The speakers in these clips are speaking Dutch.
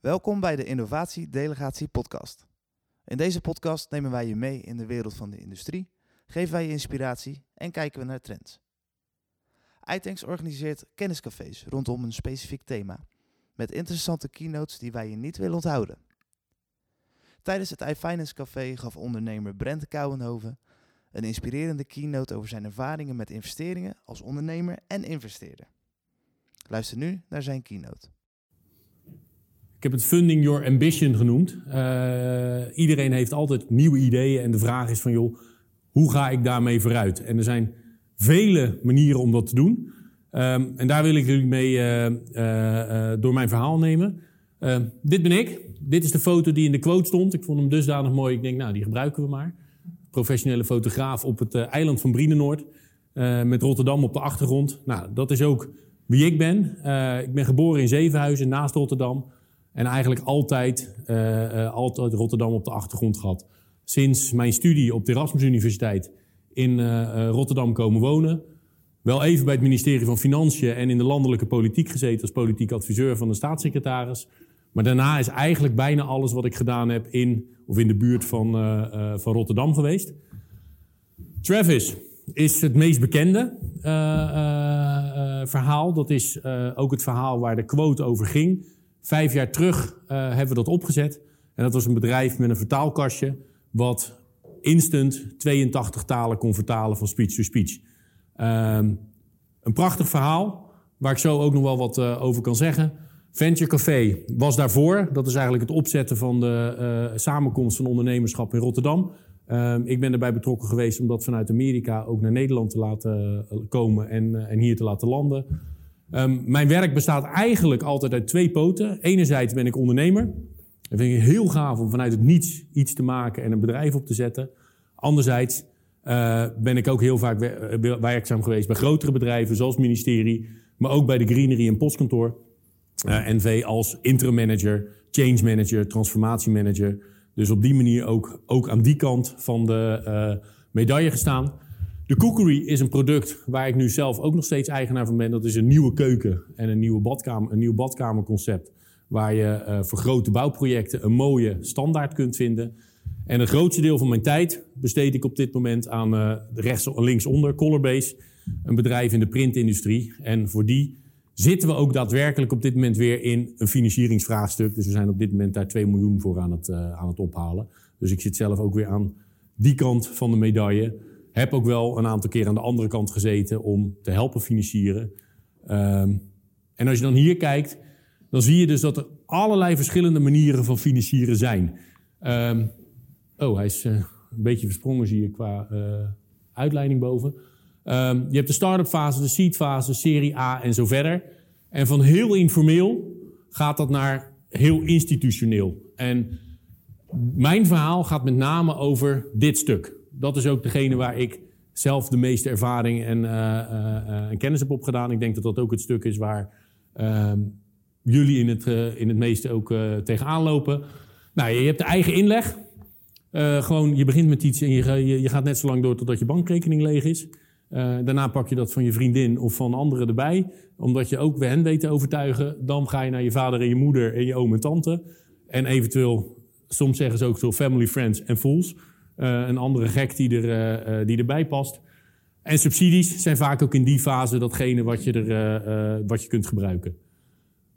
Welkom bij de Innovatie Delegatie Podcast. In deze podcast nemen wij je mee in de wereld van de industrie, geven wij je inspiratie en kijken we naar trends. iTanks organiseert kenniscafés rondom een specifiek thema, met interessante keynotes die wij je niet willen onthouden. Tijdens het iFinance Café gaf ondernemer Brent Kouwenhoven een inspirerende keynote over zijn ervaringen met investeringen als ondernemer en investeerder. Luister nu naar zijn keynote. Ik heb het Funding Your Ambition genoemd. Uh, iedereen heeft altijd nieuwe ideeën en de vraag is van joh, hoe ga ik daarmee vooruit? En er zijn vele manieren om dat te doen. Um, en daar wil ik jullie mee uh, uh, door mijn verhaal nemen. Ehm, dit ben ik. Dit is de foto die in de quote stond. Ik vond hem dusdanig mooi. Ik denk, nou, die gebruiken we maar. Professionele fotograaf op het eiland van Brienenoord. met Rotterdam op de achtergrond. Nou, dat is ook wie ik ben. ik ben geboren in Zevenhuizen, naast Rotterdam. En eigenlijk altijd, uh, altijd Rotterdam op de achtergrond gehad. Sinds mijn studie op de Erasmus Universiteit in uh, Rotterdam komen wonen. Wel even bij het ministerie van Financiën en in de landelijke politiek gezeten als politiek adviseur van de staatssecretaris. Maar daarna is eigenlijk bijna alles wat ik gedaan heb in of in de buurt van, van Rotterdam geweest. Travis is het meest bekende verhaal. Dat is ook het verhaal waar de quote over ging. Vijf jaar terug uh, hebben we dat opgezet. En dat was een bedrijf met een vertaalkastje. wat instant 82 talen kon vertalen van speech to speech. Um, een prachtig verhaal, waar ik zo ook nog wel wat uh, over kan zeggen. Venture Café was daarvoor. Dat is eigenlijk het opzetten van de uh, samenkomst van ondernemerschap in Rotterdam. Um, ik ben erbij betrokken geweest om dat vanuit Amerika ook naar Nederland te laten komen en, en hier te laten landen. Um, mijn werk bestaat eigenlijk altijd uit twee poten. Enerzijds ben ik ondernemer. Dat vind ik heel gaaf om vanuit het niets iets te maken en een bedrijf op te zetten. Anderzijds uh, ben ik ook heel vaak eh, werkzaam geweest bij grotere bedrijven, zoals het ministerie, maar ook bij de Greenery en Postkantoor. Uh, eh, NV als interim manager, change manager, transformatiemanager. Dus op die manier ook, ook aan die kant van de medaille gestaan. De Cookery is een product waar ik nu zelf ook nog steeds eigenaar van ben. Dat is een nieuwe keuken en een, nieuwe badkamer, een nieuw badkamerconcept. Waar je uh, voor grote bouwprojecten een mooie standaard kunt vinden. En het grootste deel van mijn tijd besteed ik op dit moment aan uh, rechts, linksonder Colorbase. Een bedrijf in de printindustrie. En voor die zitten we ook daadwerkelijk op dit moment weer in een financieringsvraagstuk. Dus we zijn op dit moment daar 2 miljoen voor aan het, uh, aan het ophalen. Dus ik zit zelf ook weer aan die kant van de medaille. Heb ook wel een aantal keer aan de andere kant gezeten om te helpen financieren. Um, en als je dan hier kijkt, dan zie je dus dat er allerlei verschillende manieren van financieren zijn. Um, oh, hij is uh, een beetje versprongen, zie je, qua uh, uitleiding boven. Um, je hebt de start-up fase, de seed fase, serie A en zo verder. En van heel informeel gaat dat naar heel institutioneel. En mijn verhaal gaat met name over dit stuk dat is ook degene waar ik zelf de meeste ervaring en, uh, uh, en kennis heb opgedaan. Ik denk dat dat ook het stuk is waar ehm, jullie in het, in het meeste ook tegenaan lopen. Nou, je hebt de eigen inleg. gewoon, je begint met iets en je, je, gaat net zo lang door totdat je bankrekening leeg is. daarna pak je dat van je vriendin of van anderen erbij. Omdat je ook hen weet te overtuigen. Dan ga je naar je vader en je moeder en je oom en tante. En eventueel, soms zeggen ze ook zo family, friends en fools. Uh, een andere gek die, er, uh, die erbij past. En subsidies zijn vaak ook in die fase datgene wat je, er, uh, wat je kunt gebruiken.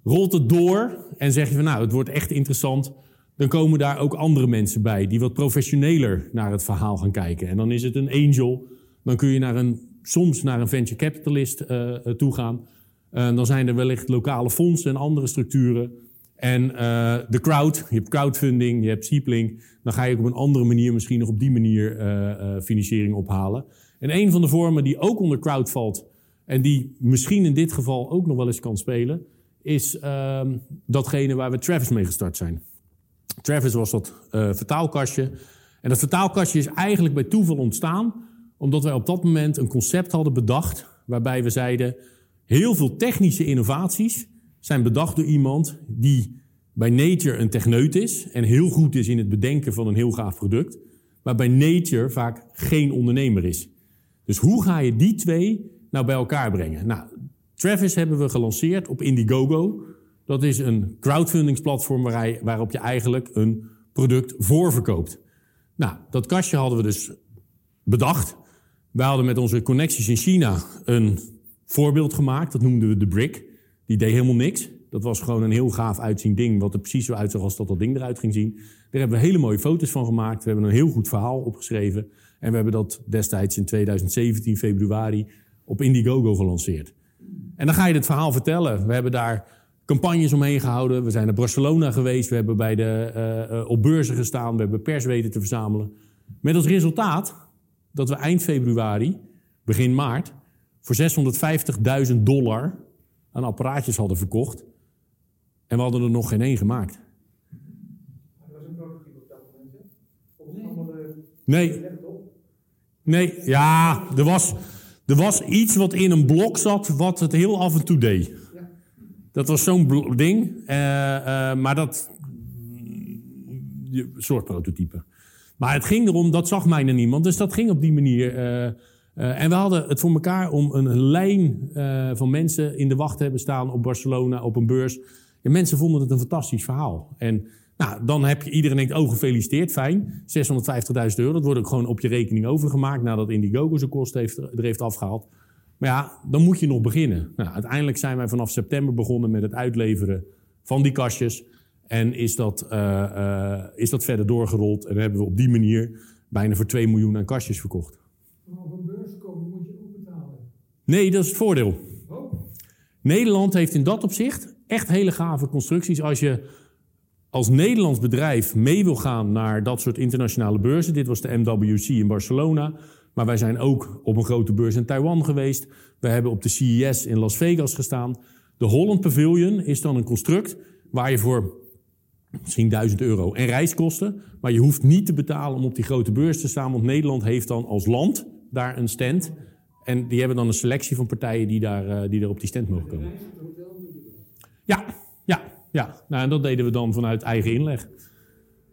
Rolt het door en zeg je van nou, het wordt echt interessant. Dan komen daar ook andere mensen bij die wat professioneler naar het verhaal gaan kijken. En dan is het een angel. Dan kun je naar een, soms naar een venture capitalist toe gaan. dan zijn er wellicht lokale fondsen en andere structuren en uh, de crowd, je hebt crowdfunding, je hebt Seeplink. Dan ga je op een andere manier misschien nog op die manier uh, uh, financiering ophalen. En een van de vormen die ook onder crowd valt... en die misschien in dit geval ook nog wel eens kan spelen... is ehm, datgene waar we Travis mee gestart zijn. Travis was dat vertaalkastje. En dat vertaalkastje is eigenlijk bij toeval ontstaan... omdat wij op dat moment een concept hadden bedacht... waarbij we zeiden, heel veel technische innovaties zijn bedacht door iemand die bij nature een techneut is en heel goed is in het bedenken van een heel gaaf product, maar bij nature vaak geen ondernemer is. Dus hoe ga je die twee nou bij elkaar brengen? Nou, Travis hebben we gelanceerd op Indiegogo. Dat is een crowdfundingsplatform waarop je eigenlijk een product voorverkoopt. Nou, dat kastje hadden we dus bedacht. Wij hadden met onze connecties in China een voorbeeld gemaakt. Dat noemden we de Brick. Die deed helemaal niks. Dat was gewoon een heel gaaf uitziend ding, wat er precies zo uitzag als dat dat ding eruit ging zien. Daar hebben we hele mooie foto's van gemaakt. We hebben een heel goed verhaal opgeschreven. En we hebben dat destijds in 2017, februari, op Indiegogo gelanceerd. En dan ga je het verhaal vertellen. We hebben daar campagnes omheen gehouden. We zijn naar Barcelona geweest. We hebben bij de, uh, op beurzen gestaan. We hebben pers weten te verzamelen. Met als resultaat dat we eind februari, begin maart, voor 650.000 dollar aan apparaatjes hadden verkocht. En we hadden er nog geen één gemaakt. Dat was een prototype op dat moment, Nee. Nee, ja, er was, er was iets wat in een blok zat, wat het heel af en toe deed. Dat was zo'n ding, uh, uh, maar dat. Een soort prototype. Maar het ging erom, dat zag mij niemand, dus dat ging op die manier. Uh, en we hadden het voor elkaar om een lijn van mensen in de wacht te hebben staan op Barcelona, op een beurs. En mensen vonden het een fantastisch verhaal. En nou, dan heb je iedereen denkt, oh gefeliciteerd, fijn. 650.000 euro, dat wordt ook gewoon op je rekening overgemaakt nadat Indiegogo zijn kosten heeft, er heeft afgehaald. Maar ja, dan moet je nog beginnen. Nou, uiteindelijk zijn wij vanaf september begonnen met het uitleveren van die kastjes. En is dat, uh, is dat verder doorgerold. En hebben we op die manier bijna voor 2 miljoen aan kastjes verkocht. Maar op een beurs komen moet je ook betalen. Nee, dat is het voordeel. Oh. Nederland heeft in dat opzicht echt hele gave constructies. Als je als Nederlands bedrijf mee wil gaan naar dat soort internationale beurzen. Dit was de MWC in Barcelona. Maar wij zijn ook op een grote beurs in Taiwan geweest. We hebben op de CES in Las Vegas gestaan. De Holland Pavilion is dan een construct waar je voor misschien 1000 euro en reiskosten. Maar je hoeft niet te betalen om op die grote beurs te staan. Want Nederland heeft dan als land daar een stand. En die hebben dan een selectie van partijen die daar, uh, die daar op die stand mogen komen. Ja, ja, ja. Nou, en dat deden we dan vanuit eigen inleg.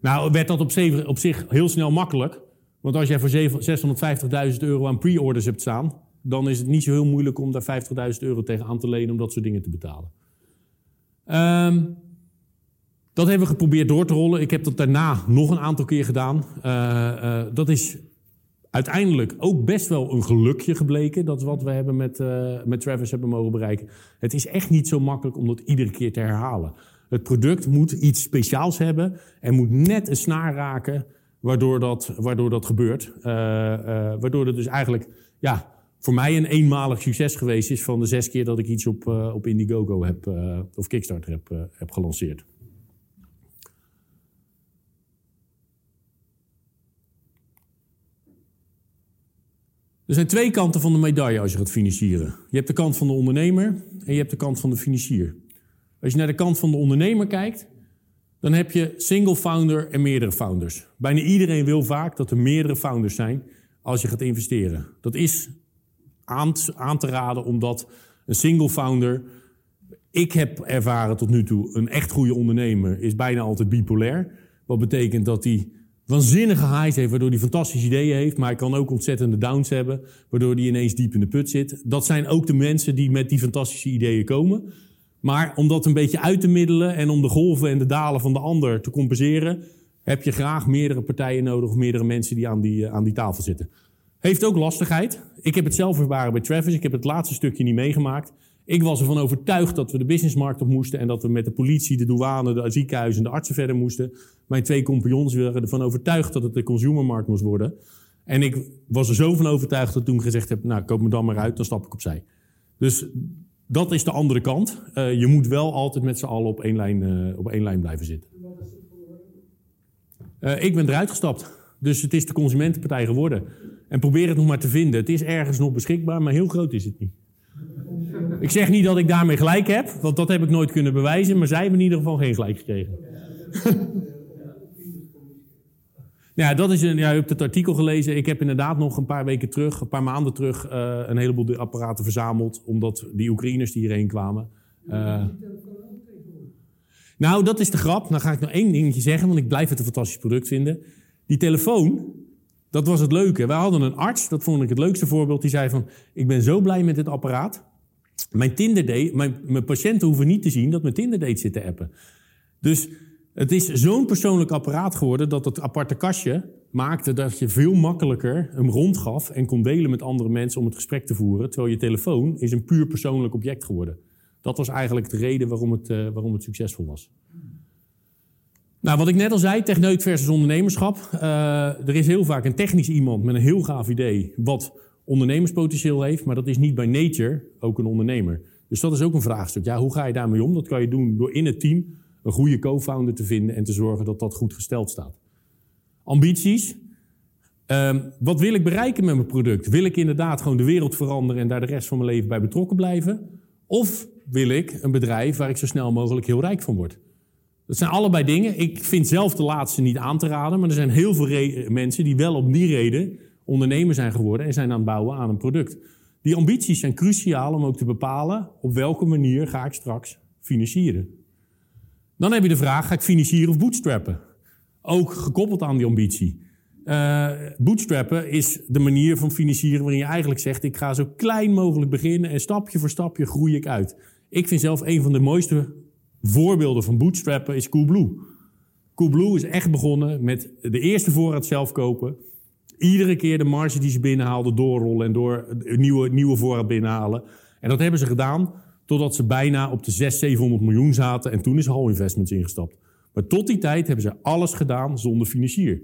Nou, werd dat op, op zich heel snel makkelijk. Want als jij voor 650.000 euro aan pre-orders hebt staan, dan is het niet zo heel moeilijk om daar 50.000 euro tegen aan te lenen om dat soort dingen te betalen. Um, dat hebben we geprobeerd door te rollen. Ik heb dat daarna nog een aantal keer gedaan. Uh, uh, dat is uiteindelijk ook best wel een gelukje gebleken. Dat wat we hebben met, uh, met Travis hebben mogen bereiken. Het is echt niet zo makkelijk om dat iedere keer te herhalen. Het product moet iets speciaals hebben en moet net een snaar raken waardoor dat, waardoor dat gebeurt. Uh, uh, waardoor het dus eigenlijk ja, voor mij een eenmalig succes geweest is van de zes keer dat ik iets op, op Indiegogo heb, of Kickstarter heb, heb gelanceerd. Er zijn twee kanten van de medaille als je gaat financieren. Je hebt de kant van de ondernemer en je hebt de kant van de financier. Als je naar de kant van de ondernemer kijkt, dan heb je single founder en meerdere founders. Bijna iedereen wil vaak dat er meerdere founders zijn als je gaat investeren. Dat is aan, te raden omdat een single founder, ik heb ervaren tot nu toe, een echt goede ondernemer is bijna altijd bipolair. Wat betekent dat hij waanzinnige highs heeft, waardoor hij fantastische ideeën heeft, maar hij kan ook ontzettende downs hebben, waardoor hij ineens diep in de put zit. Dat zijn ook de mensen die met die fantastische ideeën komen. Maar om dat een beetje uit te middelen en om de golven en de dalen van de ander te compenseren, heb je graag meerdere partijen nodig of meerdere mensen die aan die, eh, aan die tafel zitten. Heeft ook lastigheid. Ik heb het zelf ervaren bij Travis. Ik heb het laatste stukje niet meegemaakt. Ik was ervan overtuigd dat we de businessmarkt op moesten en dat we met de politie, de douane, de ziekenhuizen en de artsen verder moesten. Mijn twee compagnons waren ervan overtuigd dat het de consumermarkt moest worden. En ik was er zo van overtuigd dat ik toen gezegd heb, nou koop me dan maar uit, dan stap ik opzij. Dus dat is de andere kant. Uh, je moet wel altijd met z'n allen op één lijn, uh, op één lijn blijven zitten. Uh, ik ben eruit gestapt. Dus het is de consumentenpartij geworden. En probeer het nog maar te vinden. Het is ergens nog beschikbaar, maar heel groot is het niet. Ik zeg niet dat ik daarmee gelijk heb, want dat heb ik nooit kunnen bewijzen. Maar zij hebben in ieder geval geen gelijk gekregen. Ja, dat is een, ja, hebt het artikel gelezen. Ik heb inderdaad nog een paar weken terug, een paar maanden terug, uh, een heleboel apparaten verzameld. Omdat die Oekraïners die hierheen kwamen. Uh, nou, dat is de grap. Dan ga ik nog één dingetje zeggen, want ik blijf het een fantastisch product vinden. Die telefoon, dat was het leuke. Wij hadden een arts, dat vond ik het leukste voorbeeld. Die zei van, ik ben zo blij met dit apparaat. Mijn Tinder date, mijn, mijn patiënten hoeven niet te zien dat mijn Tinder date zit te appen. Dus het is zo'n persoonlijk apparaat geworden dat het aparte kastje maakte dat je veel makkelijker hem rondgaf en kon delen met andere mensen om het gesprek te voeren. Terwijl je telefoon is een puur persoonlijk object geworden. Dat was eigenlijk de reden waarom het, uh, waarom het succesvol was. Nou, wat ik net al zei, techneut versus ondernemerschap. Uh, er is heel vaak een technisch iemand met een heel gaaf idee wat ondernemerspotentieel heeft, maar dat is niet bij nature ook een ondernemer. Dus dat is ook een vraagstuk. Ja, hoe ga je daarmee om? Dat kan je doen door in het team een goede co-founder te vinden en te zorgen dat dat goed gesteld staat. Ambities. Um, wat wil ik bereiken met mijn product? Wil ik inderdaad gewoon de wereld veranderen en daar de rest van mijn leven bij betrokken blijven? Of wil ik een bedrijf waar ik zo snel mogelijk heel rijk van word? Dat zijn allebei dingen. Ik vind zelf de laatste niet aan te raden, maar er zijn heel veel mensen die wel om die reden ondernemer zijn geworden en zijn aan het bouwen aan een product. Die ambities zijn cruciaal om ook te bepalen op welke manier ga ik straks financieren. Dan heb je de vraag, ga ik financieren of bootstrappen? Ook gekoppeld aan die ambitie. Uh, bootstrappen is de manier van financieren waarin je eigenlijk zegt: ik ga zo klein mogelijk beginnen en stapje voor stapje groei ik uit. Ik vind zelf een van de mooiste voorbeelden van bootstrappen is Coolblue. Coolblue is echt begonnen met de eerste voorraad zelf kopen. Iedere keer de marge die ze binnenhaalden doorrollen en door nieuwe, nieuwe voorraad binnenhalen. En dat hebben ze gedaan totdat ze bijna op de 600, 700 miljoen zaten en toen is Hall Investments ingestapt. Maar tot die tijd hebben ze alles gedaan zonder financier.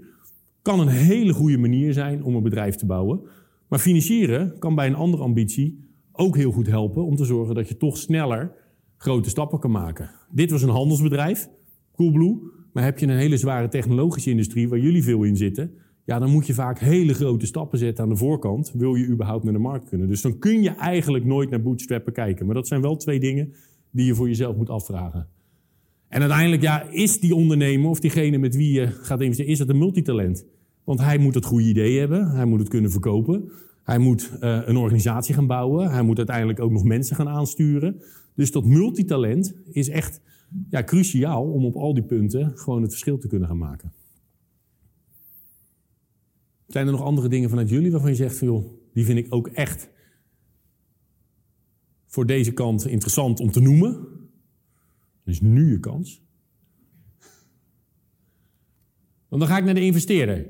Kan een hele goede manier zijn om een bedrijf te bouwen. Maar financieren kan bij een andere ambitie ook heel goed helpen om te zorgen dat je toch sneller grote stappen kan maken. Dit was een handelsbedrijf, Coolblue. Maar heb je een hele zware technologische industrie waar jullie veel in zitten, ja, dan moet je vaak hele grote stappen zetten aan de voorkant, wil je überhaupt naar de markt kunnen. Dus dan kun je eigenlijk nooit naar bootstrappen kijken. Maar dat zijn wel twee dingen die je voor jezelf moet afvragen. En uiteindelijk, ja, is die ondernemer of diegene met wie je gaat investeren, is dat een multitalent? Want hij moet het goede idee hebben, hij moet het kunnen verkopen, hij moet uh, een organisatie gaan bouwen, hij moet uiteindelijk ook nog mensen gaan aansturen. Dus dat multitalent is echt ja, cruciaal om op al die punten gewoon het verschil te kunnen gaan maken. Zijn er nog andere dingen vanuit jullie waarvan je zegt van joh, die vind ik ook echt voor deze kant interessant om te noemen? Dan is nu je kans. Want dan ga ik naar de investeerder.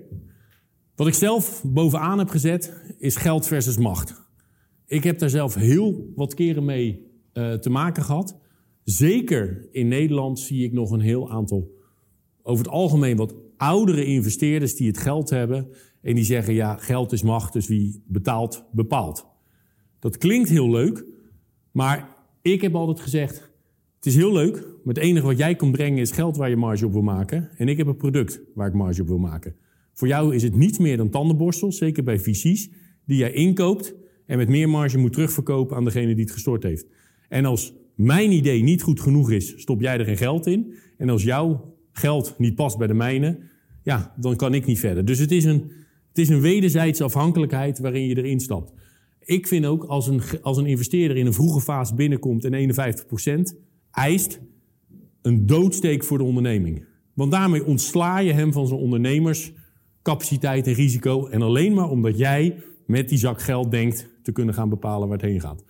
Wat ik zelf bovenaan heb gezet is geld versus macht. Ik heb daar zelf heel wat keren mee uh, te maken gehad. Zeker in Nederland zie ik nog een heel aantal, over het algemeen wat oudere investeerders die het geld hebben en die zeggen, ja, geld is macht, dus wie betaalt, bepaalt. Dat klinkt heel leuk, maar ik heb altijd gezegd, het is heel leuk, maar het enige wat jij kan brengen is geld waar je marge op wil maken. En ik heb een product waar ik marge op wil maken. Voor jou is het niets meer dan tandenborstels, zeker bij VC's, die jij inkoopt en met meer marge moet terugverkopen aan degene die het gestort heeft. En als mijn idee niet goed genoeg is, stop jij er geen geld in. En als jouw geld niet past bij de mijne, ja, dan kan ik niet verder. Dus het is een, het is een wederzijdse afhankelijkheid waarin je erin stapt. Ik vind ook als een, als een investeerder in een vroege fase binnenkomt en 51% eist, een doodsteek voor de onderneming. Want daarmee ontsla je hem van zijn ondernemerscapaciteit en risico. En alleen maar omdat jij met die zak geld denkt te kunnen gaan bepalen waar het heen gaat.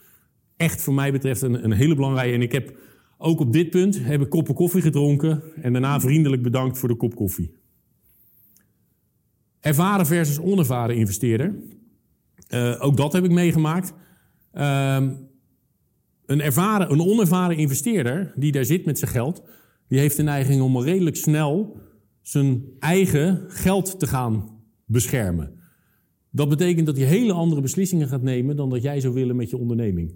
Echt, voor mij betreft, een, een hele belangrijke. En ik heb ook op dit punt heb koppen koffie gedronken en daarna vriendelijk bedankt voor de kop koffie. Ervaren versus onervaren investeerder. Uh, ook dat heb ik meegemaakt. Uh, een, ervaren, een onervaren investeerder die daar zit met zijn geld, die heeft de neiging om redelijk snel zijn eigen geld te gaan beschermen. Dat betekent dat hij hele andere beslissingen gaat nemen dan dat jij zou willen met je onderneming.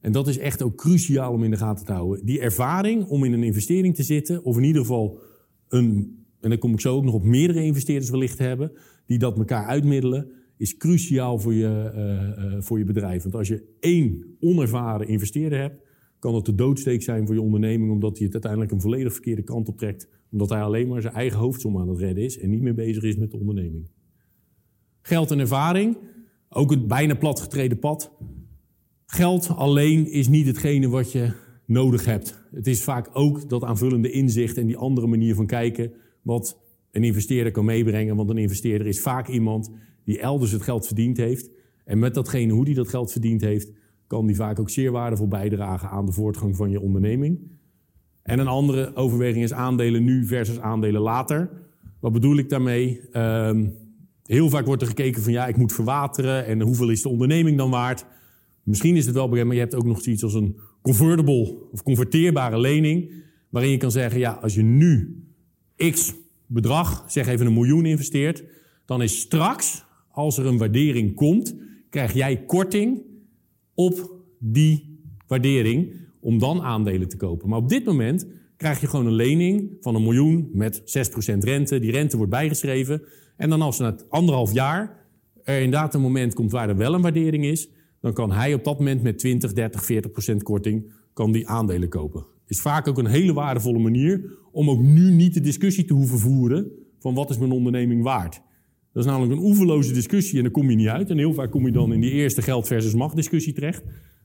En dat is echt ook cruciaal om in de gaten te houden. Die ervaring om in een investering te zitten, of in ieder geval een, en dan kom ik zo ook nog op meerdere investeerders wellicht hebben, die dat elkaar uitmiddelen, is cruciaal voor je, uh, uh, voor je bedrijf. Want als je één onervaren investeerder hebt, kan dat de doodsteek zijn voor je onderneming, omdat hij het uiteindelijk een volledig verkeerde kant op trekt. Omdat hij alleen maar zijn eigen hoofdsom aan het redden is en niet meer bezig is met de onderneming. Geld en ervaring, ook het bijna platgetreden pad. Geld alleen is niet hetgene wat je nodig hebt. Het is vaak ook dat aanvullende inzicht en die andere manier van kijken wat een investeerder kan meebrengen. Want een investeerder is vaak iemand die elders het geld verdiend heeft. En met datgene hoe die dat geld verdiend heeft, kan die vaak ook zeer waardevol bijdragen aan de voortgang van je onderneming. En een andere overweging is aandelen nu versus aandelen later. Wat bedoel ik daarmee? Ehm, heel vaak wordt er gekeken van ja, ik moet verwateren en hoeveel is de onderneming dan waard? Misschien is het wel bekend, maar je hebt ook nog zoiets als een convertible of converteerbare lening. Waarin je kan zeggen, ja, als je nu x bedrag, zeg even een miljoen investeert, dan is straks, als er een waardering komt, krijg jij korting op die waardering om dan aandelen te kopen. Maar op dit moment krijg je gewoon een lening van een miljoen met 6% rente. Die rente wordt bijgeschreven. En dan als na anderhalf jaar er inderdaad een moment komt waar er wel een waardering is, dan kan hij op dat moment met 20, 30, 40% korting kan die aandelen kopen. Is vaak ook een hele waardevolle manier om ook nu niet de discussie te hoeven voeren van wat is mijn onderneming waard. Dat is namelijk een oeverloze discussie en daar kom je niet uit. En heel vaak kom je dan in die eerste geld versus macht discussie terecht.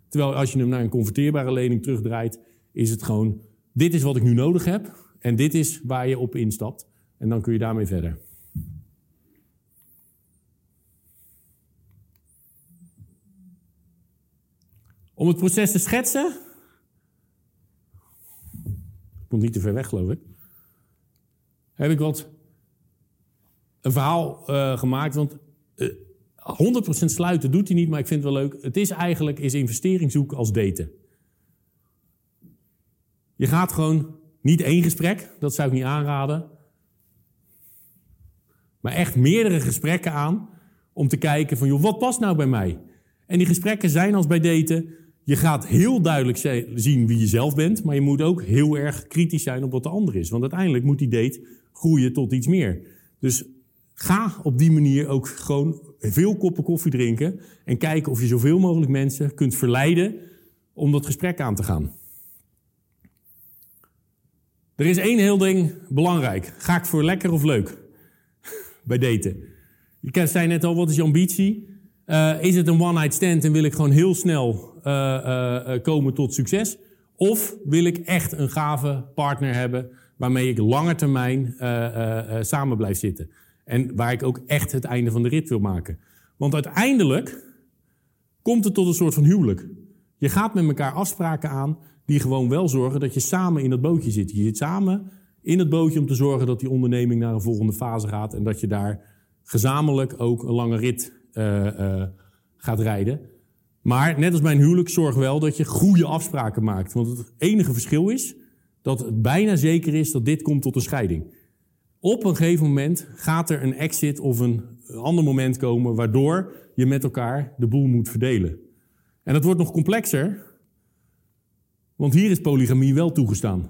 Terwijl als je hem naar een converteerbare lening terugdraait, is het gewoon, dit is wat ik nu nodig heb en dit is waar je op instapt. En dan kun je daarmee verder. Om het proces te schetsen. Komt niet te ver weg, geloof ik. Heb ik wat een verhaal uh, gemaakt. Want uh, eh, 100% sluiten doet hij niet, maar ik vind het wel leuk. Het is eigenlijk is investering zoeken als daten. Je gaat gewoon niet één gesprek, dat zou ik niet aanraden. Maar echt meerdere gesprekken aan om te kijken van, joh, wat past nou bij mij? En die gesprekken zijn als bij daten. Je gaat heel duidelijk zien wie je zelf bent, maar je moet ook heel erg kritisch zijn op wat de ander is. Want uiteindelijk moet die date groeien tot iets meer. Dus ga op die manier ook gewoon veel koppen koffie drinken en kijken of je zoveel mogelijk mensen kunt verleiden om dat gesprek aan te gaan. Er is één heel ding belangrijk. Ga ik voor lekker of leuk bij daten? Je zei net al, wat is je ambitie? Uh, is het een one-night stand en wil ik gewoon heel snel komen tot succes? Of wil ik echt een gave partner hebben waarmee ik lange termijn samen blijf zitten? En waar ik ook echt het einde van de rit wil maken. Want uiteindelijk komt het tot een soort van huwelijk. Je gaat met elkaar afspraken aan die gewoon wel zorgen dat je samen in dat bootje zit. Je zit samen in het bootje om te zorgen dat die onderneming naar een volgende fase gaat en dat je daar gezamenlijk ook een lange rit uh, gaat rijden. Maar net als bij een huwelijk, zorg wel dat je goede afspraken maakt. Want het enige verschil is dat het bijna zeker is dat dit komt tot een scheiding. Op een gegeven moment gaat er een exit of een ander moment komen waardoor je met elkaar de boel moet verdelen. En dat wordt nog complexer, want hier is polygamie wel toegestaan.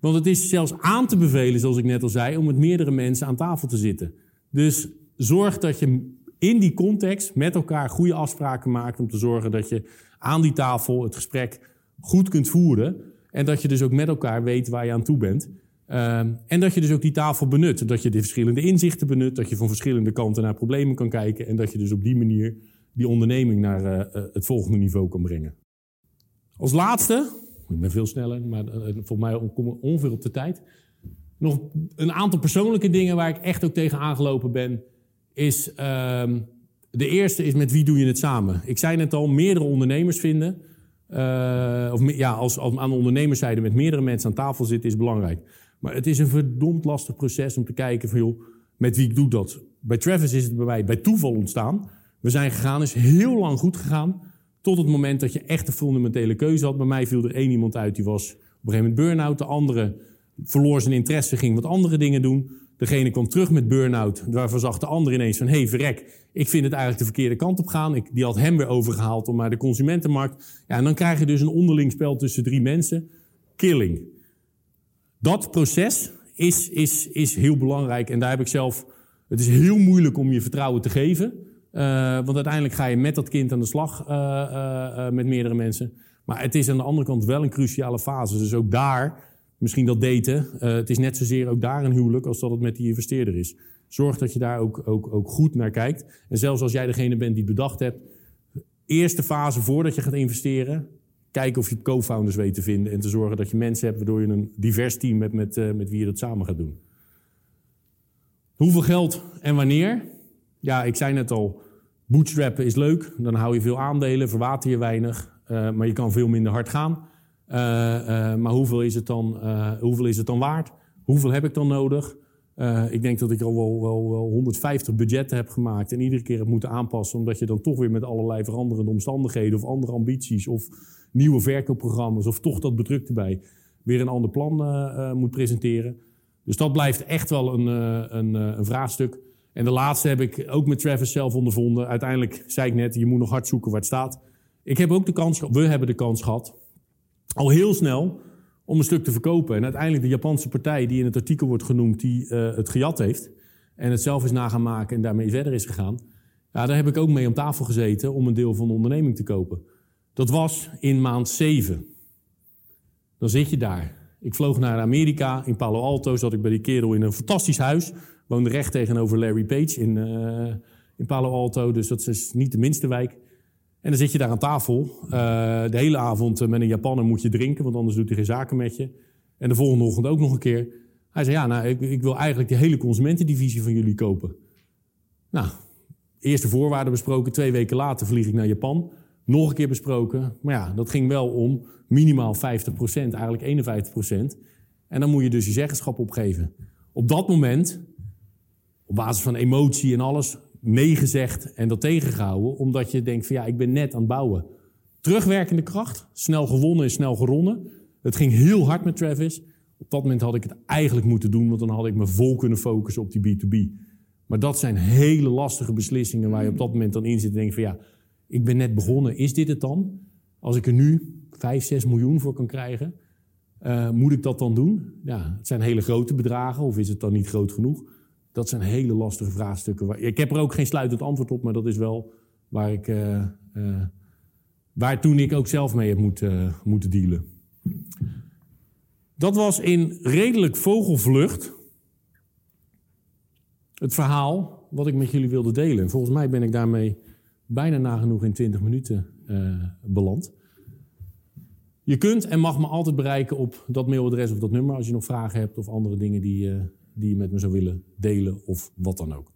Want het is zelfs aan te bevelen, zoals ik net al zei, om met meerdere mensen aan tafel te zitten. Dus zorg dat je in die context met elkaar goede afspraken maakt om te zorgen dat je aan die tafel het gesprek goed kunt voeren. En dat je dus ook met elkaar weet waar je aan toe bent. Ehm, en dat je dus ook die tafel benut. Dat je de verschillende inzichten benut. Dat je van verschillende kanten naar problemen kan kijken. En dat je dus op die manier die onderneming naar uh, het volgende niveau kan brengen. Als laatste, ik ben veel sneller, maar uh, volgens mij komen ongeveer op de tijd. Nog een aantal persoonlijke dingen waar ik echt ook tegen aangelopen ben. Is, uh, de eerste is met wie doe je het samen? Ik zei net al, meerdere ondernemers vinden. of ja, als, aan de ondernemerszijde met meerdere mensen aan tafel zitten is belangrijk. Maar het is een verdomd lastig proces om te kijken van, joh, met wie ik doe dat. Bij Travis is het bij mij bij toeval ontstaan. We zijn gegaan, is heel lang goed gegaan. Tot het moment dat je echt een fundamentele keuze had. Bij mij viel er één iemand uit, die was op een gegeven moment burn-out. De andere verloor zijn interesse, ging wat andere dingen doen. Degene kwam terug met burn-out. Waarvan zag de ander ineens van, hé hey, verrek, ik vind het eigenlijk de verkeerde kant op gaan. Ik, die had hem weer overgehaald om naar de consumentenmarkt. Ja, en dan krijg je dus een onderling spel tussen drie mensen. Killing. Dat proces is, is, is heel belangrijk en daar heb ik zelf. Het is heel moeilijk om je vertrouwen te geven. Uh, want uiteindelijk ga je met dat kind aan de slag uh, uh, met meerdere mensen. Maar het is aan de andere kant wel een cruciale fase. Dus ook daar, misschien dat daten, het is net zozeer ook daar een huwelijk als dat het met die investeerder is. Zorg dat je daar ook, ook, ook goed naar kijkt. En zelfs als jij degene bent die bedacht hebt, eerste fase voordat je gaat investeren, kijken of je co-founders weet te vinden en te zorgen dat je mensen hebt waardoor je een divers team hebt met, uh, met wie je dat samen gaat doen. Hoeveel geld en wanneer? Ja, ik zei net al, Bootstrappen is leuk, dan hou je veel aandelen, verwater je weinig, uh, maar je kan veel minder hard gaan. Uh, uh, maar hoeveel is, het dan, hoeveel is het dan waard? Hoeveel heb ik dan nodig? ik denk dat ik al wel, wel, wel 150 budgetten heb gemaakt en iedere keer heb moeten aanpassen, omdat je dan toch weer met allerlei veranderende omstandigheden of andere ambities of nieuwe verkoopprogramma's of toch dat bedrukt erbij weer een ander plan moet presenteren. Dus dat blijft echt wel een, een, vraagstuk. En de laatste heb ik ook met Travis zelf ondervonden. Uiteindelijk zei ik net, je moet nog hard zoeken waar het staat. Ik heb ook de kans we hebben de kans gehad, al heel snel om een stuk te verkopen. En uiteindelijk de Japanse partij die in het artikel wordt genoemd, die uh, het gejat heeft en het zelf is na gaan maken en daarmee verder is gegaan. Ja, daar heb ik ook mee om tafel gezeten om een deel van de onderneming te kopen. Dat was in maand 7. Dan zit je daar. Ik vloog naar Amerika, in Palo Alto zat ik bij die kerel in een fantastisch huis woonde recht tegenover Larry Page in, uh, in Palo Alto. Dus dat is niet de minste wijk. En dan zit je daar aan tafel. Uh, de hele avond met een Japaner moet je drinken, want anders doet hij geen zaken met je. En de volgende ochtend ook nog een keer. Hij zei, ja, nou, ik, ik wil eigenlijk de hele consumentendivisie van jullie kopen. Nou, eerste voorwaarden besproken. Twee weken later vlieg ik naar Japan. Nog een keer besproken. Maar ja, dat ging wel om minimaal 50%, eigenlijk 51%. En dan moet je dus je zeggenschap opgeven. Op dat moment op basis van emotie en alles nee gezegd en dat tegengehouden. Omdat je denkt van ja, ik ben net aan het bouwen. Terugwerkende kracht, snel gewonnen en snel geronnen. Het ging heel hard met Travis. Op dat moment had ik het eigenlijk moeten doen, want dan had ik me vol kunnen focussen op die B2B. Maar dat zijn hele lastige beslissingen waar je op dat moment dan in zit en denkt van ja, ik ben net begonnen, is dit het dan? Als ik er nu 5, 6 miljoen voor kan krijgen, uh, moet ik dat dan doen? Ja, het zijn hele grote bedragen of is het dan niet groot genoeg? Dat zijn hele lastige vraagstukken. Ik heb er ook geen sluitend antwoord op, maar dat is wel waar ik. Uh, uh, waar toen ik ook zelf mee heb moeten, uh, moeten dealen. Dat was in redelijk vogelvlucht het verhaal wat ik met jullie wilde delen. volgens mij ben ik daarmee bijna nagenoeg in 20 minuten beland. Je kunt en mag me altijd bereiken op dat mailadres of dat nummer als je nog vragen hebt of andere dingen die, die je met me zou willen delen of wat dan ook.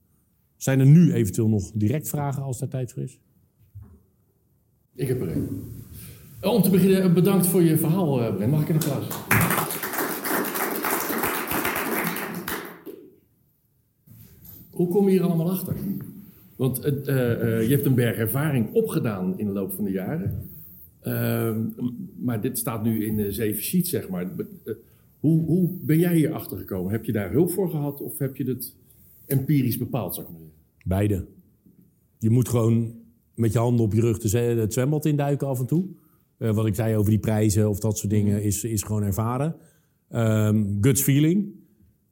Zijn er nu eventueel nog direct vragen als daar tijd voor is? Ik heb er een. Eh, om te beginnen, eh, bedankt voor je verhaal, eh, Brent. Mag ik een applaus? Hoe kom je hier allemaal achter? Want je hebt een berg ervaring opgedaan in de loop van de jaren. Uh, maar dit staat nu in zeven sheets, zeg maar. Hoe, ben jij hier achter gekomen? Heb je daar hulp voor gehad of heb je het empirisch bepaald, zeg maar? Beide. Je moet gewoon met je handen op je rug het zwembad induiken af en toe. Uh, wat ik zei over die prijzen of dat soort dingen is, is gewoon ervaren. Um, guts feeling.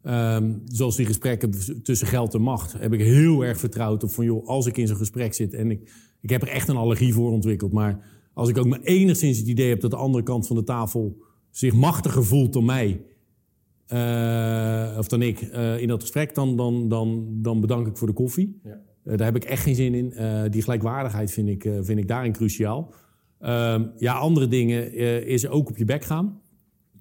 Um, zoals die gesprekken tussen geld en macht heb ik heel erg vertrouwd op van joh, als ik in zo'n gesprek zit en ik, ik heb er echt een allergie voor ontwikkeld, maar als ik ook maar enigszins het idee heb dat de andere kant van de tafel zich machtiger voelt dan mij, uh, of dan ik, uh, in dat gesprek, dan, dan, dan, dan bedank ik voor de koffie. Ja. Uh, daar heb ik echt geen zin in. die gelijkwaardigheid vind ik, vind ik daarin cruciaal. Ehm, ja, andere dingen is ook op je bek gaan.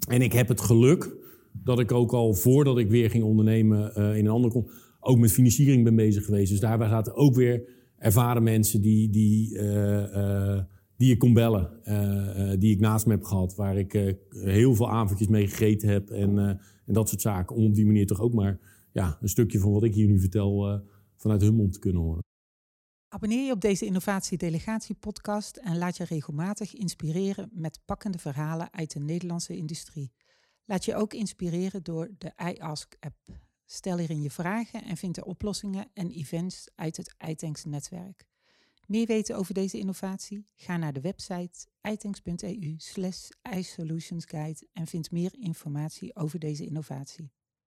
En ik heb het geluk dat ik ook al voordat ik weer ging ondernemen in een andere kom, ook met financiering ben bezig geweest. Dus daar zaten ook weer ervaren mensen die, die die ik kon bellen, uh, uh, die ik naast me heb gehad, waar ik uh, heel veel avondjes mee gegeten heb en, en dat soort zaken. Om op die manier toch ook maar ja, een stukje van wat ik hier nu vertel vanuit hun mond te kunnen horen. Abonneer je op deze Innovatie Delegatie podcast en laat je regelmatig inspireren met pakkende verhalen uit de Nederlandse industrie. Laat je ook inspireren door de iAsk app. Stel hierin je vragen en vind de oplossingen en events uit het iTanks netwerk. Meer weten over deze innovatie? Ga naar de website itanks.eu slash isolutionsguide en vind meer informatie over deze innovatie.